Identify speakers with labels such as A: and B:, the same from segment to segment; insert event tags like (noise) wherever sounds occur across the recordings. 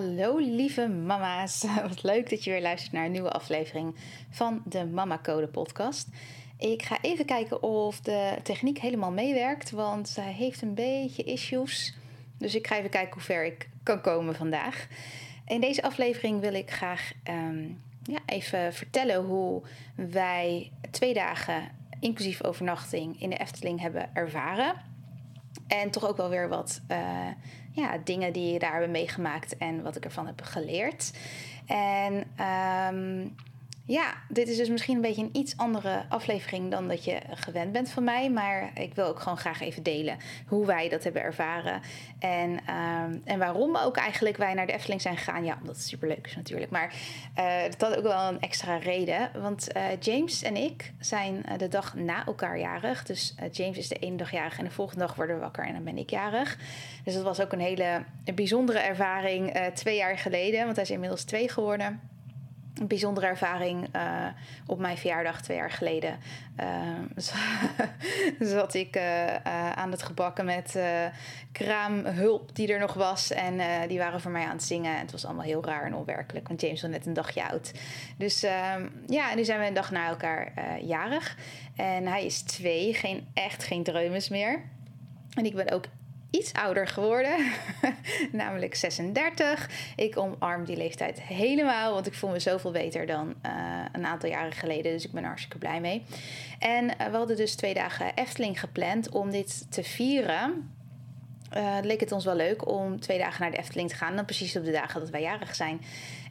A: Hallo lieve mama's. (laughs) Wat leuk dat je weer luistert naar een nieuwe aflevering van de Mama Code podcast. Ik ga even kijken of de techniek helemaal meewerkt, want zij heeft een beetje issues. Dus ik ga even kijken hoe ver ik kan komen vandaag. In deze aflevering wil ik graag ehm, ja, even vertellen hoe wij twee dagen inclusief overnachting in de Efteling hebben ervaren. En toch ook wel weer wat uh, dingen die je daar hebben meegemaakt en wat ik ervan heb geleerd. En um, ja, dit is dus misschien een beetje een iets andere aflevering dan dat je gewend bent van mij. Maar ik wil ook gewoon graag even delen hoe wij dat hebben ervaren. En, uh, en waarom ook eigenlijk wij naar de Efteling zijn gegaan. Ja, omdat het superleuk is natuurlijk. Maar uh, dat had ook wel een extra reden. Want uh, James en ik zijn de dag na elkaar jarig. Dus James is de ene dag jarig en de volgende dag worden we wakker en dan ben ik jarig. Dus dat was ook een hele bijzondere ervaring twee jaar geleden. Want hij is inmiddels twee geworden een bijzondere ervaring uh, op mijn verjaardag twee jaar geleden. (laughs) Uh, zat ik uh, aan het gebakken met kraamhulp die er nog was. En die waren voor mij aan het zingen. En het was allemaal heel raar en onwerkelijk. Want James was net een dagje oud. Dus ehm, ja, nu zijn we een dag na elkaar jarig. En hij is twee, geen, echt geen dreumes meer. En ik ben ook iets ouder geworden, (laughs) namelijk 36. Ik omarm die leeftijd helemaal, want ik voel me zoveel beter dan uh, een aantal jaren geleden. Dus ik ben er hartstikke blij mee. En uh, we hadden dus twee dagen Efteling gepland om dit te vieren. Uh, leek het ons wel leuk om twee dagen naar de Efteling te gaan, dan precies op de dagen dat wij jarig zijn.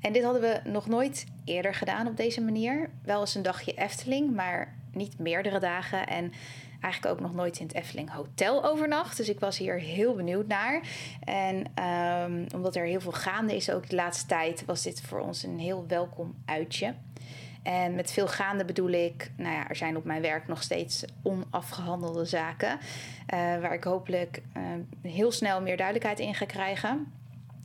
A: En dit hadden we nog nooit eerder gedaan op deze manier. Wel eens een dagje Efteling, maar niet meerdere dagen. En eigenlijk ook nog nooit in het Efteling Hotel overnacht. Dus ik was hier heel benieuwd naar. En um, omdat er heel veel gaande is ook de laatste tijd, was dit voor ons een heel welkom uitje. En met veel gaande bedoel ik, nou ja, er zijn op mijn werk nog steeds onafgehandelde zaken. Uh, waar ik hopelijk uh, heel snel meer duidelijkheid in ga krijgen.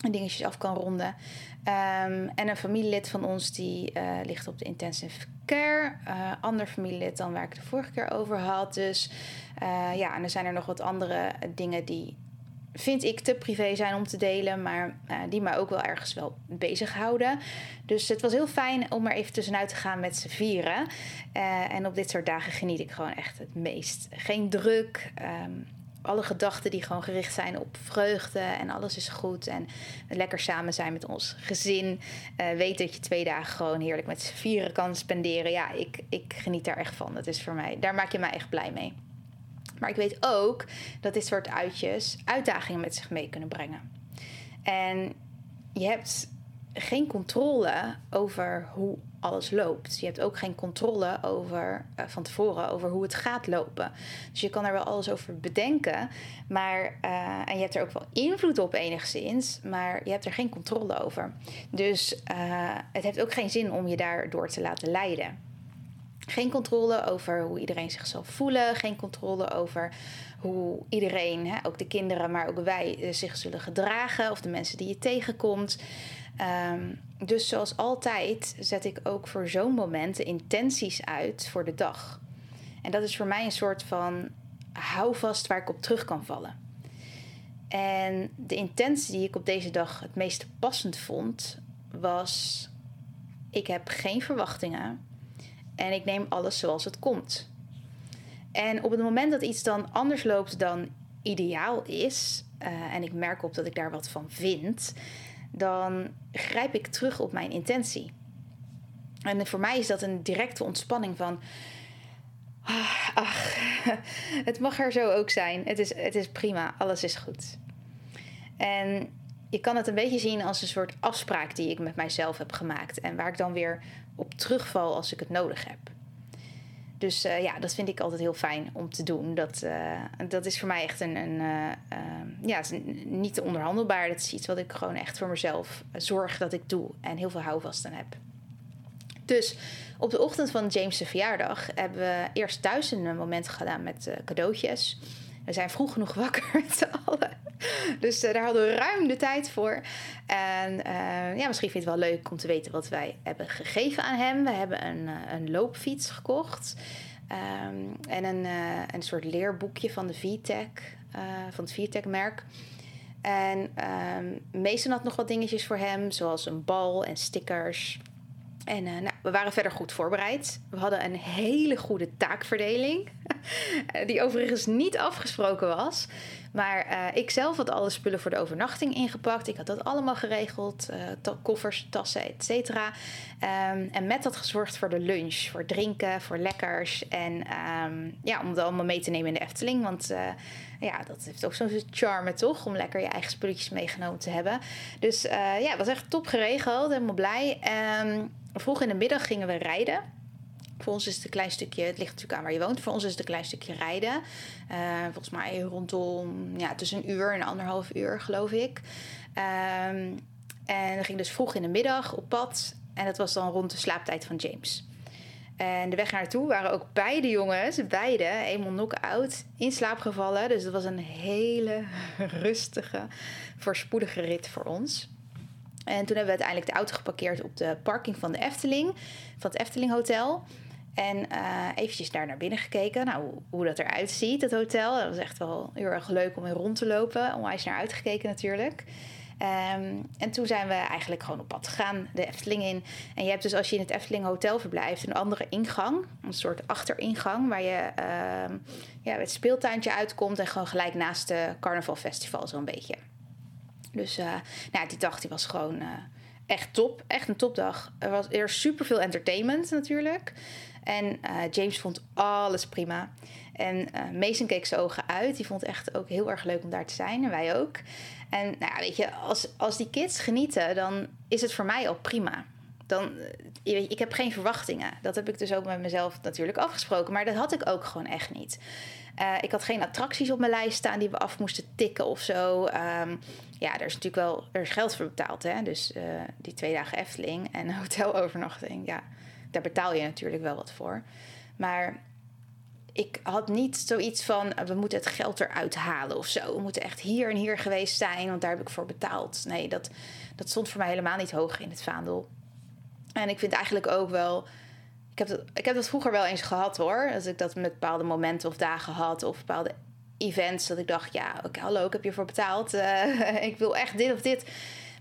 A: En dingetjes af kan ronden. Um, en een familielid van ons die uh, ligt op de intensive Uh, ander familielid dan waar ik de vorige keer over had. Dus uh, ja, en er zijn er nog wat andere dingen die vind ik te privé zijn om te delen, maar uh, die mij ook wel ergens wel bezighouden. Dus het was heel fijn om er even tussenuit te gaan met z'n vieren. En op dit soort dagen geniet ik gewoon echt het meest. Geen druk. Um, alle gedachten die gewoon gericht zijn op vreugde en alles is goed. En lekker samen zijn met ons gezin. Uh, weet dat je twee dagen gewoon heerlijk met z'n vieren kan spenderen. Ja, ik, ik geniet daar echt van. Dat is voor mij, daar maak je mij echt blij mee. Maar ik weet ook dat dit soort uitjes uitdagingen met zich mee kunnen brengen. En je hebt geen controle over hoe alles loopt. Je hebt ook geen controle over uh, van tevoren over hoe het gaat lopen. Dus je kan er wel alles over bedenken, maar uh, en je hebt er ook wel invloed op enigszins, maar je hebt er geen controle over. Dus uh, het heeft ook geen zin om je daardoor te laten leiden. Geen controle over hoe iedereen zich zal voelen. Geen controle over hoe iedereen, hè, ook de kinderen, maar ook wij, zich zullen gedragen. Of de mensen die je tegenkomt. Um, dus zoals altijd zet ik ook voor zo'n moment intenties uit voor de dag. En dat is voor mij een soort van houvast waar ik op terug kan vallen. En de intentie die ik op deze dag het meest passend vond, was: ik heb geen verwachtingen en ik neem alles zoals het komt. En op het moment dat iets dan anders loopt dan ideaal is, uh, en ik merk op dat ik daar wat van vind, dan grijp ik terug op mijn intentie. En voor mij is dat een directe ontspanning van. Ah, ach, (laughs) het mag er zo ook zijn. Het is, het is prima, alles is goed. En je kan het een beetje zien als een soort afspraak die ik met mijzelf heb gemaakt. En waar ik dan weer op terugval als ik het nodig heb. Dus ja, dat vind ik altijd heel fijn om te doen. Dat, dat is voor mij echt een, een ja, is niet te onderhandelbaar. Dat is iets wat ik gewoon echt voor mezelf zorg dat ik doe en heel veel houvast aan heb. Dus op de ochtend van James' verjaardag hebben we eerst thuis een moment gedaan met cadeautjes. We zijn vroeg genoeg wakker (laughs) met z'n allen. Dus uh, daar hadden we ruim de tijd voor. En uh, ja, misschien vind je het wel leuk om te weten wat wij hebben gegeven aan hem. We hebben een, uh, een loopfiets gekocht. Um, en een, een soort leerboekje van de VTech, van het VTech-merk. En um, Mason had nog wat dingetjes voor hem, zoals een bal en stickers. En nou, we waren verder goed voorbereid. We hadden een hele goede taakverdeling, (laughs) die overigens niet afgesproken was. Maar uh, ik zelf had alle spullen voor de overnachting ingepakt. Ik had dat allemaal geregeld. Uh, koffers, tassen, et cetera. Um, en met had gezorgd voor de lunch. Voor drinken, voor lekkers. En um, ja, om dat allemaal mee te nemen in de Efteling. Want uh, ja, dat heeft ook zo'n charme, toch? Om lekker je eigen spulletjes meegenomen te hebben. Dus ja, het was echt top geregeld. Helemaal blij. Um, vroeg in de middag gingen we rijden. Voor ons is het een klein stukje, het ligt natuurlijk aan waar je woont. Voor ons is het een klein stukje rijden. Uh, volgens mij rondom ja, tussen een uur en anderhalf uur, geloof ik. Um, en we gingen dus vroeg in de middag op pad. En dat was dan rond de slaaptijd van James. En de weg naartoe waren ook beide jongens, beide, eenmaal knock-out, in slaap gevallen. Dus het was een hele (laughs) rustige, voorspoedige rit voor ons. En toen hebben we uiteindelijk de auto geparkeerd op de parking van de Efteling, van het Efteling Hotel. En uh, eventjes daar naar binnen gekeken, nou, hoe dat eruit ziet, het hotel. Dat was echt wel heel erg leuk om in rond te lopen. Onwijs naar uitgekeken natuurlijk. Um, en toen zijn we eigenlijk gewoon op pad gegaan, de Efteling in. En je hebt dus als je in het Efteling Hotel verblijft, een andere ingang. Een soort achteringang waar je uh, ja, het speeltuintje uitkomt. En gewoon gelijk naast de carnavalfestival zo'n beetje. Dus uh, nou, die dag die was gewoon uh, echt top. Echt een topdag. Er was er super veel entertainment natuurlijk. En uh, James vond alles prima. En Mason keek zijn ogen uit. Die vond het echt ook heel erg leuk om daar te zijn. En wij ook. En nou ja, weet je, als, als die kids genieten, dan is het voor mij al prima. Dan, ik heb geen verwachtingen. Dat heb ik dus ook met mezelf natuurlijk afgesproken. Maar dat had ik ook gewoon echt niet. Ik had geen attracties op mijn lijst staan die we af moesten tikken of zo. Um, ja, er is natuurlijk wel er is geld voor betaald. Hè? Dus die twee dagen Efteling en (laughs) hotelovernachting. Ja, daar betaal je natuurlijk wel wat voor. Maar ik had niet zoiets van we moeten het geld eruit halen of zo. We moeten echt hier en hier geweest zijn, want daar heb ik voor betaald. Nee, dat, dat stond voor mij helemaal niet hoog in het vaandel. En ik vind eigenlijk ook wel ik heb, dat, ik heb dat vroeger wel eens gehad hoor. Als ik dat met bepaalde momenten of dagen had of bepaalde events. Dat ik dacht, ja, oké, hallo, ik heb hiervoor betaald. Uh, (laughs) ik wil echt dit of dit.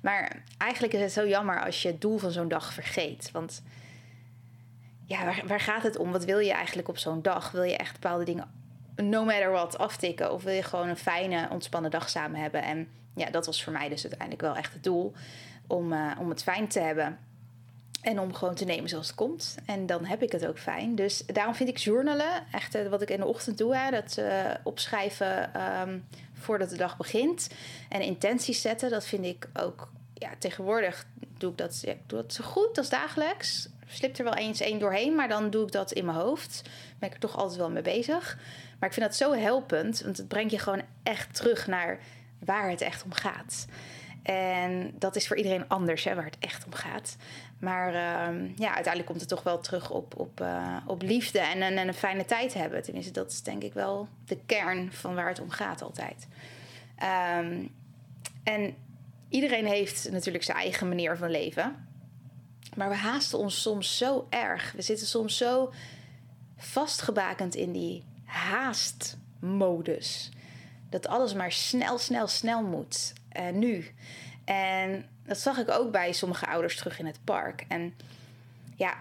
A: Maar eigenlijk is het zo jammer als je het doel van zo'n dag vergeet. Want ja, waar, waar gaat het om? Wat wil je eigenlijk op zo'n dag? Wil je echt bepaalde dingen, no matter what, aftikken? Of wil je gewoon een fijne, ontspannen dag samen hebben? En ja, dat was voor mij dus uiteindelijk wel echt het doel. Om, uh, om het fijn te hebben. En om gewoon te nemen zoals het komt. En dan heb ik het ook fijn. Dus daarom vind ik journalen, echt eh, wat ik in de ochtend doe, hè, dat uh, opschrijven um, voordat de dag begint. En intenties zetten, dat vind ik ook, ja, tegenwoordig doe ik dat, doe dat zo goed als dagelijks. Slipt er wel eens één doorheen, maar dan doe ik dat in mijn hoofd. Ben ik er toch altijd wel mee bezig. Maar ik vind dat zo helpend, want het brengt je gewoon echt terug naar waar het echt om gaat. En dat is voor iedereen anders, hè, waar het echt om gaat. Maar uh, ja, uiteindelijk komt het toch wel terug op, op, uh, op liefde en, en, en, een fijne tijd hebben. Tenminste, dat is denk ik wel de kern van waar het om gaat altijd. Um, en iedereen heeft natuurlijk zijn eigen manier van leven. Maar we haasten ons soms zo erg. We zitten soms zo vastgebakend in die haastmodus. Dat alles maar snel, snel, snel moet. Uh, nu. En dat zag ik ook bij sommige ouders terug in het park. En ja,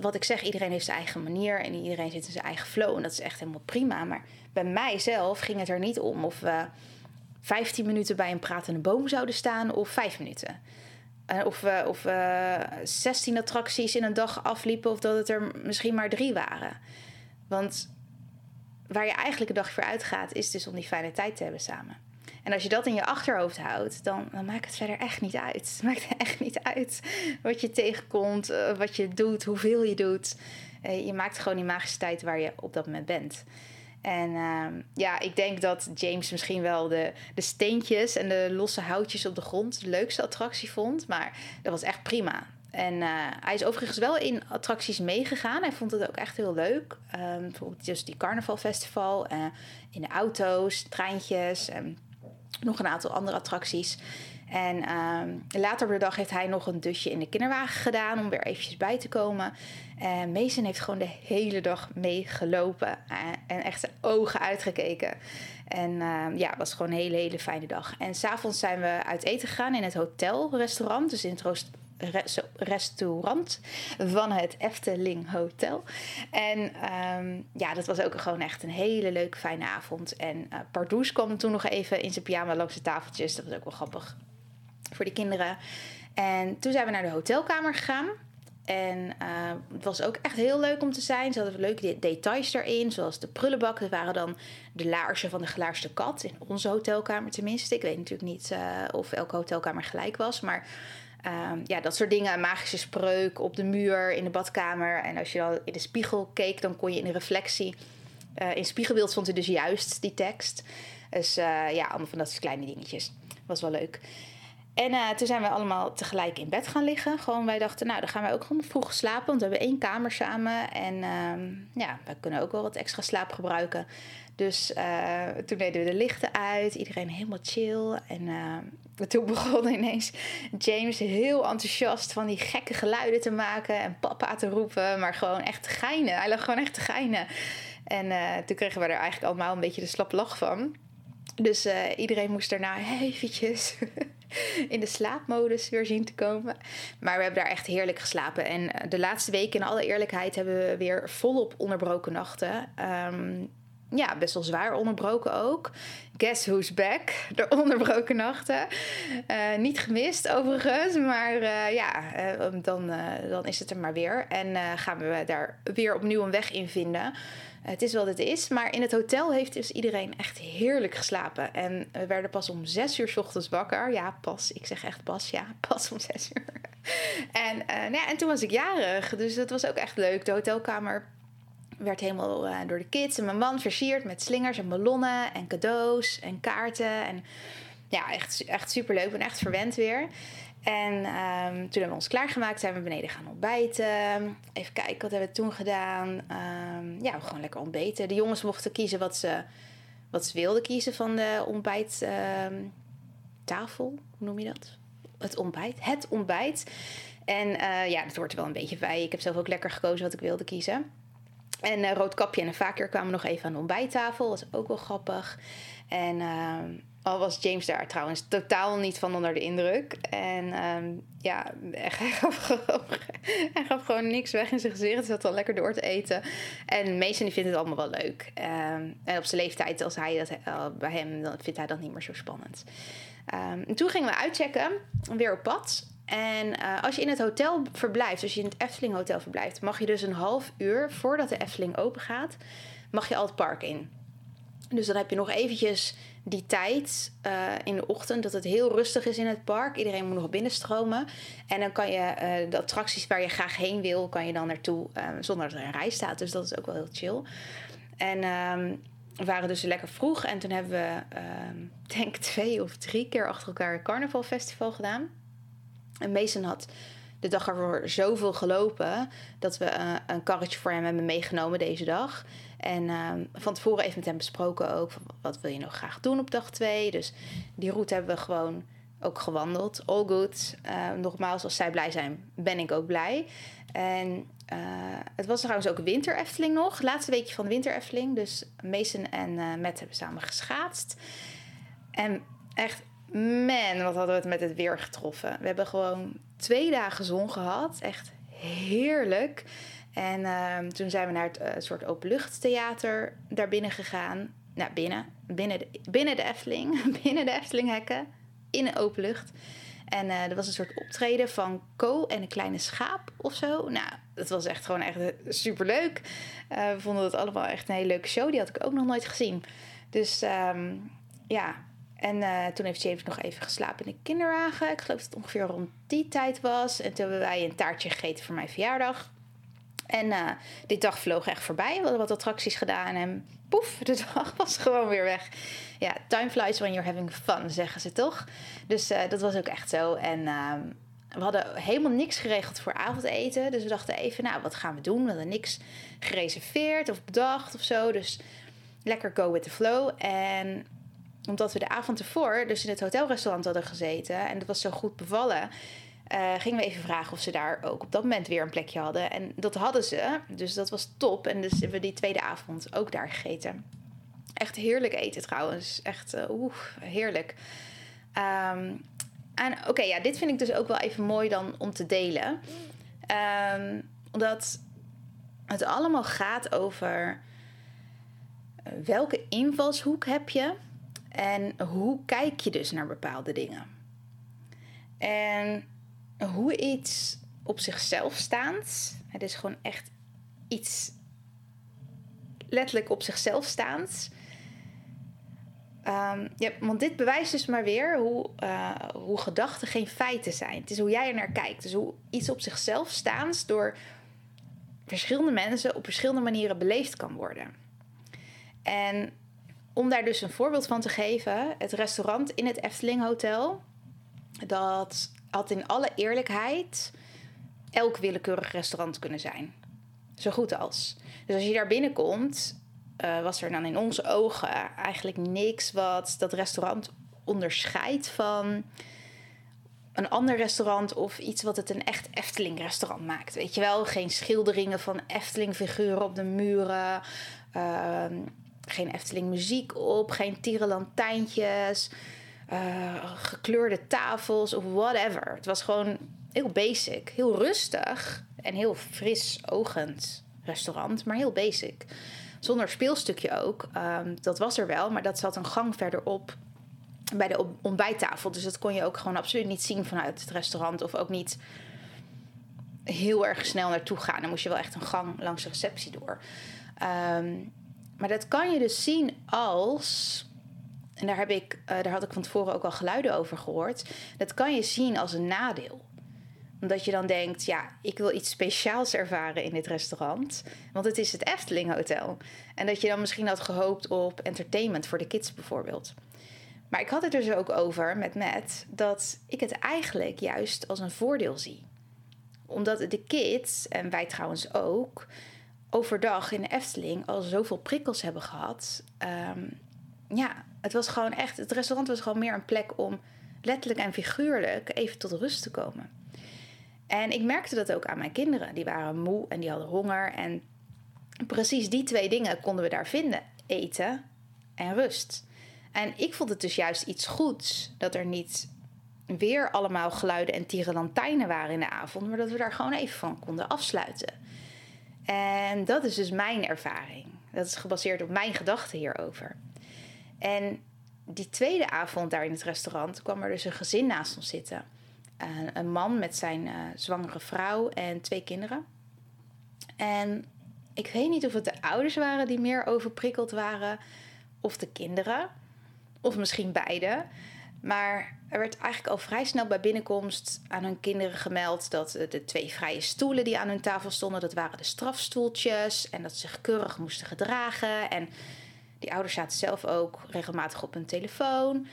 A: wat ik zeg, iedereen heeft zijn eigen manier en iedereen zit in zijn eigen flow. En dat is echt helemaal prima. Maar bij mijzelf ging het er niet om of we 15 minuten bij een pratende boom zouden staan of 5 minuten. Of we, of we 16 attracties in een dag afliepen of dat het er misschien maar drie waren. Want waar je eigenlijk een dag voor uitgaat, is dus om die fijne tijd te hebben samen. En als je dat in je achterhoofd houdt, dan, dan maakt het verder echt niet uit. (laughs) Het maakt echt niet uit wat je tegenkomt, eh, wat je doet, hoeveel je doet. je maakt gewoon die magische tijd waar je op dat moment bent. En ehm, ja, ik denk dat James misschien wel de, de steentjes en de losse houtjes op de grond de leukste attractie vond. Maar dat was echt prima. En eh, hij is overigens wel in attracties meegegaan. Hij vond het ook echt heel leuk. Um, bijvoorbeeld dus die carnavalfestival. Uh, in de auto's, treintjes. En nog een aantal andere attracties. En um, later op de dag heeft hij nog een dusje in de kinderwagen gedaan om weer eventjes bij te komen. En Mason heeft gewoon de hele dag meegelopen uh, en echt zijn ogen uitgekeken. En uh, ja, het was gewoon een hele, hele fijne dag. En s'avonds zijn we uit eten gegaan in het hotelrestaurant. Dus in het restaurant van het Efteling Hotel. En um, ja, dat was ook gewoon echt een hele leuke, fijne avond. En uh, kwam toen nog even in zijn pyjama langs de tafeltjes. Dat was ook wel grappig voor de kinderen. En toen zijn we naar de hotelkamer gegaan. En uh, het was ook echt heel leuk om te zijn. Ze hadden leuke details daarin, zoals de prullenbak. Dat waren dan de laarzen van de gelaarste kat. In onze hotelkamer tenminste. Ik weet natuurlijk niet uh, of elke hotelkamer gelijk was. Maar uh, ja, dat soort dingen. Magische spreuk op de muur, in de badkamer. En als je dan in de spiegel keek, dan kon je in de reflectie... Uh, in spiegelbeeld stond er dus juist die tekst. Dus ja, allemaal van dat soort kleine dingetjes. Was wel leuk. En uh, toen zijn we allemaal tegelijk in bed gaan liggen. Gewoon, wij dachten, nou, dan gaan wij ook gewoon vroeg slapen. Want we hebben één kamer samen. En uh, ja, wij kunnen ook wel wat extra slaap gebruiken. Dus uh, toen deden we de lichten uit. Iedereen helemaal chill. En eh, toen (laughs) begon ineens James heel enthousiast van die gekke geluiden te maken. En papa te roepen. Maar gewoon echt te geinen. Hij lag gewoon echt te geinen. En toen kregen we er eigenlijk allemaal een beetje de slap lach van. Dus iedereen moest daarna eventjes (laughs) (laughs) in de slaapmodus weer zien te komen. Maar we hebben daar echt heerlijk geslapen. En eh, de laatste weken, in alle eerlijkheid, hebben we weer volop onderbroken nachten. Um, ja, best wel zwaar onderbroken ook. Guess who's back? (laughs) De onderbroken nachten. Uh, niet gemist overigens, maar uh, ja, uh, dan, dan is het er maar weer. En gaan we daar weer opnieuw een weg in vinden het is wat het is. Maar in het hotel heeft dus iedereen echt heerlijk geslapen. En we werden pas om zes uur ochtends wakker. Ja, pas. Ik zeg echt pas. Ja, (laughs) pas om zes uur. en, nou ja, en toen was ik jarig. Dus dat was ook echt leuk. De hotelkamer werd helemaal uh, door de kids en mijn man versierd met slingers en ballonnen en cadeaus en kaarten. En ja, echt, echt super leuk. Ik ben echt verwend weer. En um, toen hebben we ons klaargemaakt, zijn we beneden gaan ontbijten. Even kijken, wat hebben we toen gedaan? Um, ja, gewoon lekker ontbeten. De jongens mochten kiezen wat ze, wat ze wilden kiezen van de ontbijttafel. Um, Hoe noem je dat? Het ontbijt. Het ontbijt. En uh, ja, dat wordt er wel een beetje bij. Ik heb zelf ook lekker gekozen wat ik wilde kiezen. En uh, Roodkapje en een vaker kwamen nog even aan de ontbijttafel. Dat was ook wel grappig. En al was James daar trouwens totaal niet van onder de indruk. En um, ja, (laughs) hij gaf, gewoon, hij gaf gewoon niks weg in zijn gezicht. Hij zat al lekker door te eten. En Mason vindt het allemaal wel leuk. Um, en op zijn leeftijd, als hij dat uh, bij hem, dan vindt hij dat niet meer zo spannend. En toen gingen we uitchecken, weer op pad. En uh, als je in het hotel verblijft, als je in het Efteling Hotel verblijft, mag je dus een half uur voordat de Efteling open gaat, mag je al het park in. Dus dan heb je nog eventjes die tijd uh, in de ochtend dat het heel rustig is in het park. Iedereen moet nog binnenstromen. En dan kan je uh, de attracties waar je graag heen wil, kan je dan naartoe zonder dat er een rij staat. Dus dat is ook wel heel chill. En um, we waren dus lekker vroeg. En toen hebben we, um, (laughs) denk twee of drie keer achter elkaar een carnavalfestival gedaan. En Mason had de dag ervoor zoveel gelopen dat we uh, een karretje voor hem hebben meegenomen deze dag. En um, van tevoren even met hem besproken ook. Wat wil je nog graag doen op dag 2? Dus die route hebben we gewoon ook gewandeld. All good. Uh, nogmaals, als zij blij zijn, ben ik ook blij. En uh, het was trouwens ook winter Efteling nog. Laatste weekje van de winter Efteling. Dus Mason en uh, Matt hebben samen geschaatst. En echt, man, wat hadden we het met het weer getroffen. We hebben gewoon twee dagen zon gehad. Echt heerlijk. En uh, toen zijn we naar het uh, soort openluchttheater daar binnen gegaan. Nou, binnen. Binnen de, binnen de Efteling. (laughs) binnen de Eftelinghekken. In de openlucht. En uh, er was een soort optreden van Co en een kleine schaap of zo. Nou, dat was echt gewoon echt superleuk. Uh, we vonden het allemaal echt een hele leuke show. Die had ik ook nog nooit gezien. Dus um, ja. En uh, toen heeft James nog even geslapen in de kinderwagen. Ik geloof dat het ongeveer rond die tijd was. En toen hebben wij een taartje gegeten voor mijn verjaardag. En uh, die dag vloog echt voorbij. We hadden wat attracties gedaan en poef, (laughs) de dag was gewoon weer weg. Ja, time flies when you're having fun, zeggen ze toch? Dus uh, dat was ook echt zo. En uh, we hadden helemaal niks geregeld voor avondeten. Dus we dachten even, nou, wat gaan we doen? We hadden niks gereserveerd of bedacht of zo. Dus lekker go with the flow. En omdat we de avond ervoor dus in het hotelrestaurant hadden gezeten... en dat was zo goed bevallen... Uh, gingen we even vragen of ze daar ook op dat moment weer een plekje hadden. En dat hadden ze. Dus dat was top. En dus hebben we die tweede avond ook daar gegeten. Echt heerlijk eten trouwens. Echt uh, oeh, heerlijk. Um, en oké, ja, dit vind ik dus ook wel even mooi dan om te delen. Um, omdat het allemaal gaat over eh, welke invalshoek heb je en hoe kijk je dus naar bepaalde dingen. En hoe iets op zichzelf staand, het is gewoon echt iets letterlijk op zichzelf staand. Um, ja, want dit bewijst dus maar weer hoe, uh, hoe gedachten geen feiten zijn. Het is hoe jij er naar kijkt. Dus hoe iets op zichzelf staans door verschillende mensen op verschillende manieren beleefd kan worden. En om daar dus een voorbeeld van te geven, het restaurant in het Efteling Hotel, dat had in alle eerlijkheid elk willekeurig restaurant kunnen zijn. Zo goed als. Dus als je daar binnenkomt, uh, was er dan in onze ogen eigenlijk niks wat dat restaurant onderscheidt van een ander restaurant of iets wat het een echt Efteling-restaurant maakt. Weet je wel, geen schilderingen van Efteling-figuren op de muren, uh, geen Efteling-muziek op, geen tierenlantijntjes, uh, gekleurde tafels of whatever. Het was gewoon heel basic, heel rustig en heel fris ogend restaurant, maar heel basic. Zonder speelstukje ook. Um, dat was er wel, maar dat zat een gang verderop bij de ontbijttafel. Dus dat kon je ook gewoon absoluut niet zien vanuit het restaurant. Of ook niet heel erg snel naartoe gaan. Dan moest je wel echt een gang langs de receptie door. Um, maar dat kan je dus zien als. En daar, heb ik, uh, daar had ik van tevoren ook al geluiden over gehoord. Dat kan je zien als een nadeel omdat je dan denkt, ja, ik wil iets speciaals ervaren in dit restaurant. Want het is het Efteling Hotel. En dat je dan misschien had gehoopt op entertainment voor de kids bijvoorbeeld. Maar ik had het er dus ook over met Matt dat ik het eigenlijk juist als een voordeel zie. Omdat de kids, en wij trouwens ook, overdag in de Efteling al zoveel prikkels hebben gehad. Um, ja, het was gewoon echt, het restaurant was gewoon meer een plek om letterlijk en figuurlijk even tot rust te komen. En ik merkte dat ook aan mijn kinderen. Die waren moe en die hadden honger. En precies die twee dingen konden we daar vinden: eten en rust. En ik vond het dus juist iets goeds dat er niet weer allemaal geluiden en tierenlantijnen waren in de avond, maar dat we daar gewoon even van konden afsluiten. En dat is dus mijn ervaring. Dat is gebaseerd op mijn gedachten hierover. En die tweede avond daar in het restaurant kwam er dus een gezin naast ons zitten een man met zijn uh, zwangere vrouw en twee kinderen. En ik weet niet of het de ouders waren die meer overprikkeld waren, of de kinderen, of misschien beide. Maar er werd eigenlijk al vrij snel bij binnenkomst aan hun kinderen gemeld dat de twee vrije stoelen die aan hun tafel stonden, dat waren de strafstoeltjes en dat ze zich keurig moesten gedragen. En die ouders zaten zelf ook regelmatig op hun telefoon.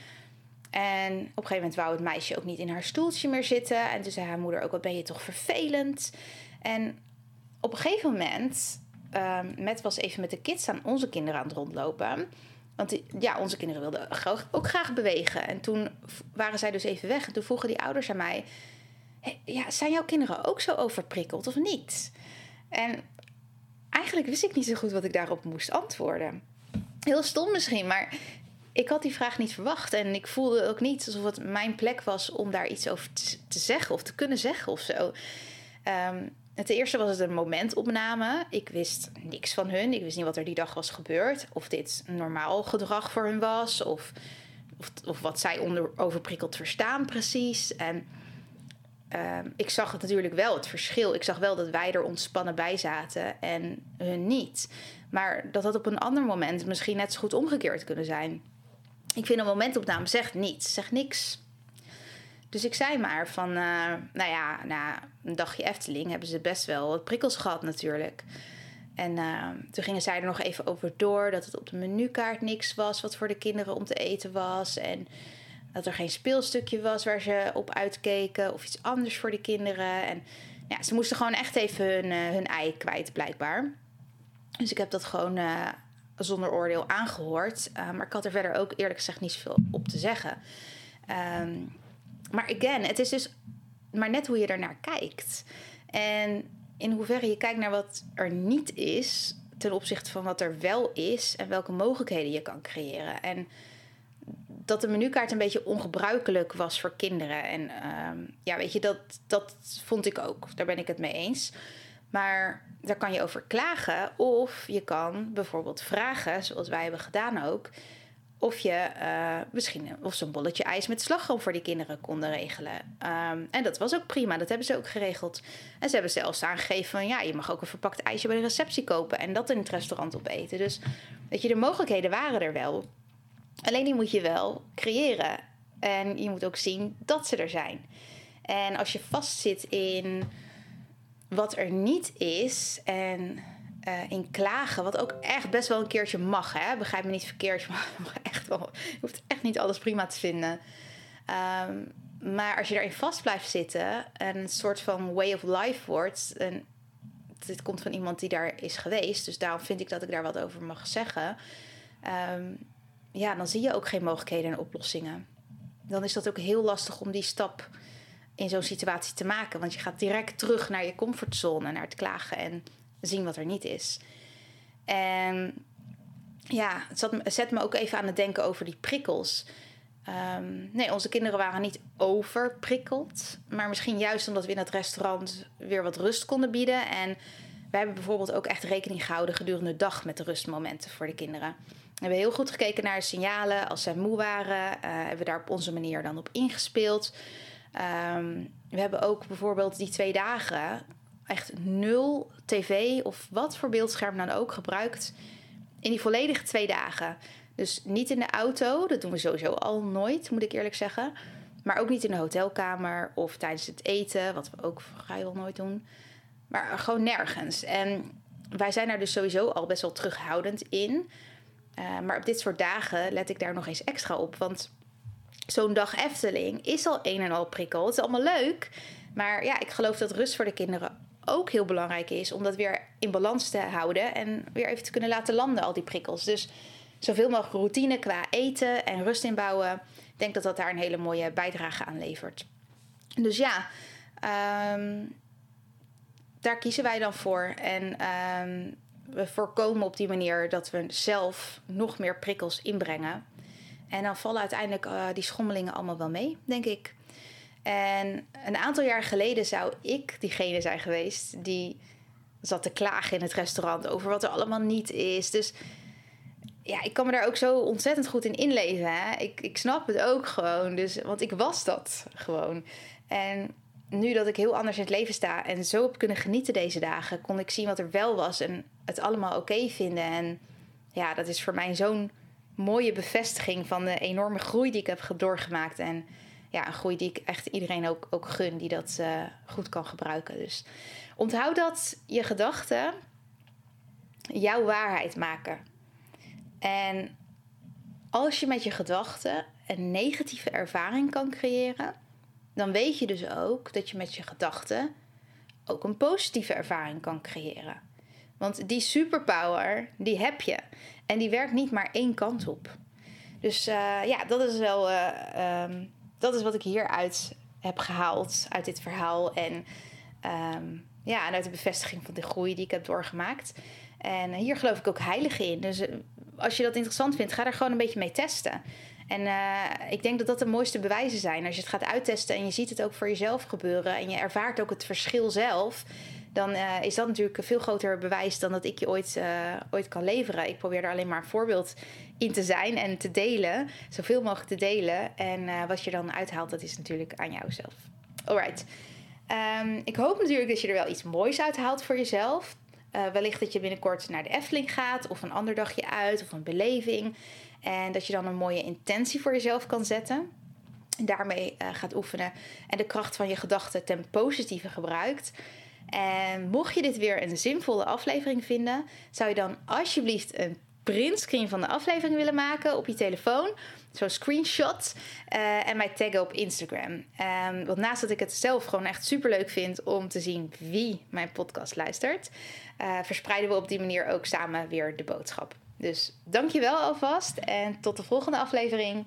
A: En op een gegeven moment wou het meisje ook niet in haar stoeltje meer zitten. En toen zei haar moeder ook, wat ben je toch vervelend. En op een gegeven moment, Met was even met de kids aan onze kinderen aan het rondlopen. Want ja, onze kinderen wilden ook graag bewegen. En toen waren zij dus even weg. En toen vroegen die ouders aan mij... ja, zijn jouw kinderen ook zo overprikkeld of niet? En eigenlijk wist ik niet zo goed wat ik daarop moest antwoorden. Heel stom misschien, maar ik had die vraag niet verwacht. En ik voelde ook niet alsof het mijn plek was om daar iets over te, zeggen of te kunnen zeggen of zo. Um, het eerste was het een momentopname. Ik wist niks van hun. Ik wist niet wat er die dag was gebeurd. Of dit normaal gedrag voor hun was. Of, of, of wat zij onder overprikkeld verstaan precies. En um, ik zag het natuurlijk wel, het verschil. Ik zag wel dat wij er ontspannen bij zaten en hun niet. Maar dat had op een ander moment misschien net zo goed omgekeerd kunnen zijn. Ik vind een momentopname zegt niets, zegt niks. Dus ik zei maar van, uh, nou ja, na een dagje Efteling hebben ze best wel wat prikkels gehad natuurlijk. En uh, toen gingen zij er nog even over door dat het op de menukaart niks was wat voor de kinderen om te eten was. En dat er geen speelstukje was waar ze op uitkeken of iets anders voor de kinderen. En ja, ze moesten gewoon echt even hun, uh, hun ei kwijt, blijkbaar. Dus ik heb dat gewoon zonder oordeel aangehoord. Maar ik had er verder ook eerlijk gezegd niet zoveel op te zeggen. Um, maar again, het is dus maar net hoe je ernaar kijkt. En in hoeverre je kijkt naar wat er niet is ten opzichte van wat er wel is en welke mogelijkheden je kan creëren. En dat de menukaart een beetje ongebruikelijk was voor kinderen. En um, ja, weet je, dat, dat vond ik ook. Daar ben ik het mee eens. Maar daar kan je over klagen. Of je kan bijvoorbeeld vragen, zoals wij hebben gedaan ook of je uh, misschien of zo'n bolletje ijs met slagroom voor die kinderen konden regelen. Um, en dat was ook prima, dat hebben ze ook geregeld. En ze hebben zelfs aangegeven van ja, je mag ook een verpakt ijsje bij de receptie kopen en dat in het restaurant opeten. Dus weet je, de mogelijkheden waren er wel. Alleen die moet je wel creëren. En je moet ook zien dat ze er zijn. En als je vastzit in wat er niet is en uh, in klagen. Wat ook echt best wel een keertje mag. Hè? Begrijp me niet verkeerd. (laughs) Maar echt wel, je hoeft echt niet alles prima te vinden. Um, maar als je daarin vast blijft zitten en een soort van way of life wordt. En dit komt van iemand die daar is geweest. Dus daarom vind ik dat ik daar wat over mag zeggen. Um, ja, dan zie je ook geen mogelijkheden en oplossingen. Dan is dat ook heel lastig om die stap in zo'n situatie te maken. Want je gaat direct terug naar je comfortzone, naar het klagen en zien wat er niet is. En ja, het zat, zet me ook even aan het denken over die prikkels. Um, nee, onze kinderen waren niet overprikkeld. Maar misschien juist omdat we in het restaurant weer wat rust konden bieden. En we hebben bijvoorbeeld ook echt rekening gehouden gedurende de dag met de rustmomenten voor de kinderen. We hebben heel goed gekeken naar de signalen. Als zij moe waren, uh, hebben we daar op onze manier dan op ingespeeld. Um, we hebben ook bijvoorbeeld die twee dagen echt nul tv of wat voor beeldscherm dan ook gebruikt in die volledige twee dagen. Dus niet in de auto, dat doen we sowieso al nooit, moet ik eerlijk zeggen. Maar ook niet in de hotelkamer of tijdens het eten, wat we ook vrijwel nooit doen. Maar gewoon nergens. En wij zijn daar dus sowieso al best wel terughoudend in. Uh, maar op dit soort dagen let ik daar nog eens extra op. Want zo'n dag Efteling is al een en al prikkel. Het is allemaal leuk. Maar ja, ik geloof dat rust voor de kinderen ook heel belangrijk is om dat weer in balans te houden en weer even te kunnen laten landen, al die prikkels. Dus zoveel mogelijk routine qua eten en rust inbouwen. Ik denk dat dat daar een hele mooie bijdrage aan levert. Dus ja, um, daar kiezen wij dan voor. En um, we voorkomen op die manier dat we zelf nog meer prikkels inbrengen. En dan vallen uiteindelijk uh, die schommelingen allemaal wel mee, denk ik. En een aantal jaar geleden zou ik diegene zijn geweest die zat te klagen in het restaurant over wat er allemaal niet is. Dus ja, ik kan me daar ook zo ontzettend goed in inleven. Hè? Ik, ik snap het ook gewoon. Dus, want ik was dat gewoon. En nu dat ik heel anders in het leven sta en zo heb kunnen genieten deze dagen, kon ik zien wat er wel was en het allemaal oké vinden. En ja, dat is voor mij zo'n mooie bevestiging van de enorme groei die ik heb doorgemaakt. En ja, een groei die ik echt iedereen ook, ook gun die dat uh, goed kan gebruiken. Dus onthoud dat je gedachten jouw waarheid maken. En als je met je gedachten een negatieve ervaring kan creëren, dan weet je dus ook dat je met je gedachten ook een positieve ervaring kan creëren. Want die superpower, die heb je. En die werkt niet maar één kant op. Dus uh, ja, dat is wel uh, um, dat is wat ik hieruit heb gehaald, uit dit verhaal. En, um, ja, en uit de bevestiging van de groei die ik heb doorgemaakt. En hier geloof ik ook heilig in. Dus eh, als je dat interessant vindt, ga daar gewoon een beetje mee testen. En uh, ik denk dat dat de mooiste bewijzen zijn. Als je het gaat uittesten en je ziet het ook voor jezelf gebeuren en je ervaart ook het verschil zelf, dan uh, is dat natuurlijk een veel groter bewijs dan dat ik je ooit, uh, ooit kan leveren. Ik probeer er alleen maar een voorbeeld in te zijn en te delen, zoveel mogelijk te delen. En uh, wat je dan uithaalt, dat is natuurlijk aan jou zelf. Alright. Um, ik hoop natuurlijk dat je er wel iets moois uithaalt voor jezelf. wellicht dat je binnenkort naar de Efteling gaat, of een ander dagje uit, of een beleving. En dat je dan een mooie intentie voor jezelf kan zetten. daarmee uh, gaat oefenen en de kracht van je gedachten ten positieve gebruikt. En mocht je dit weer een zinvolle aflevering vinden, zou je dan alsjeblieft een printscreen van de aflevering willen maken op je telefoon. Zo'n screenshot. Uh, en mij taggen op Instagram. Um, want naast dat ik het zelf gewoon echt super leuk vind om te zien wie mijn podcast luistert, uh, verspreiden we op die manier ook samen weer de boodschap. Dus dankjewel alvast en tot de volgende aflevering.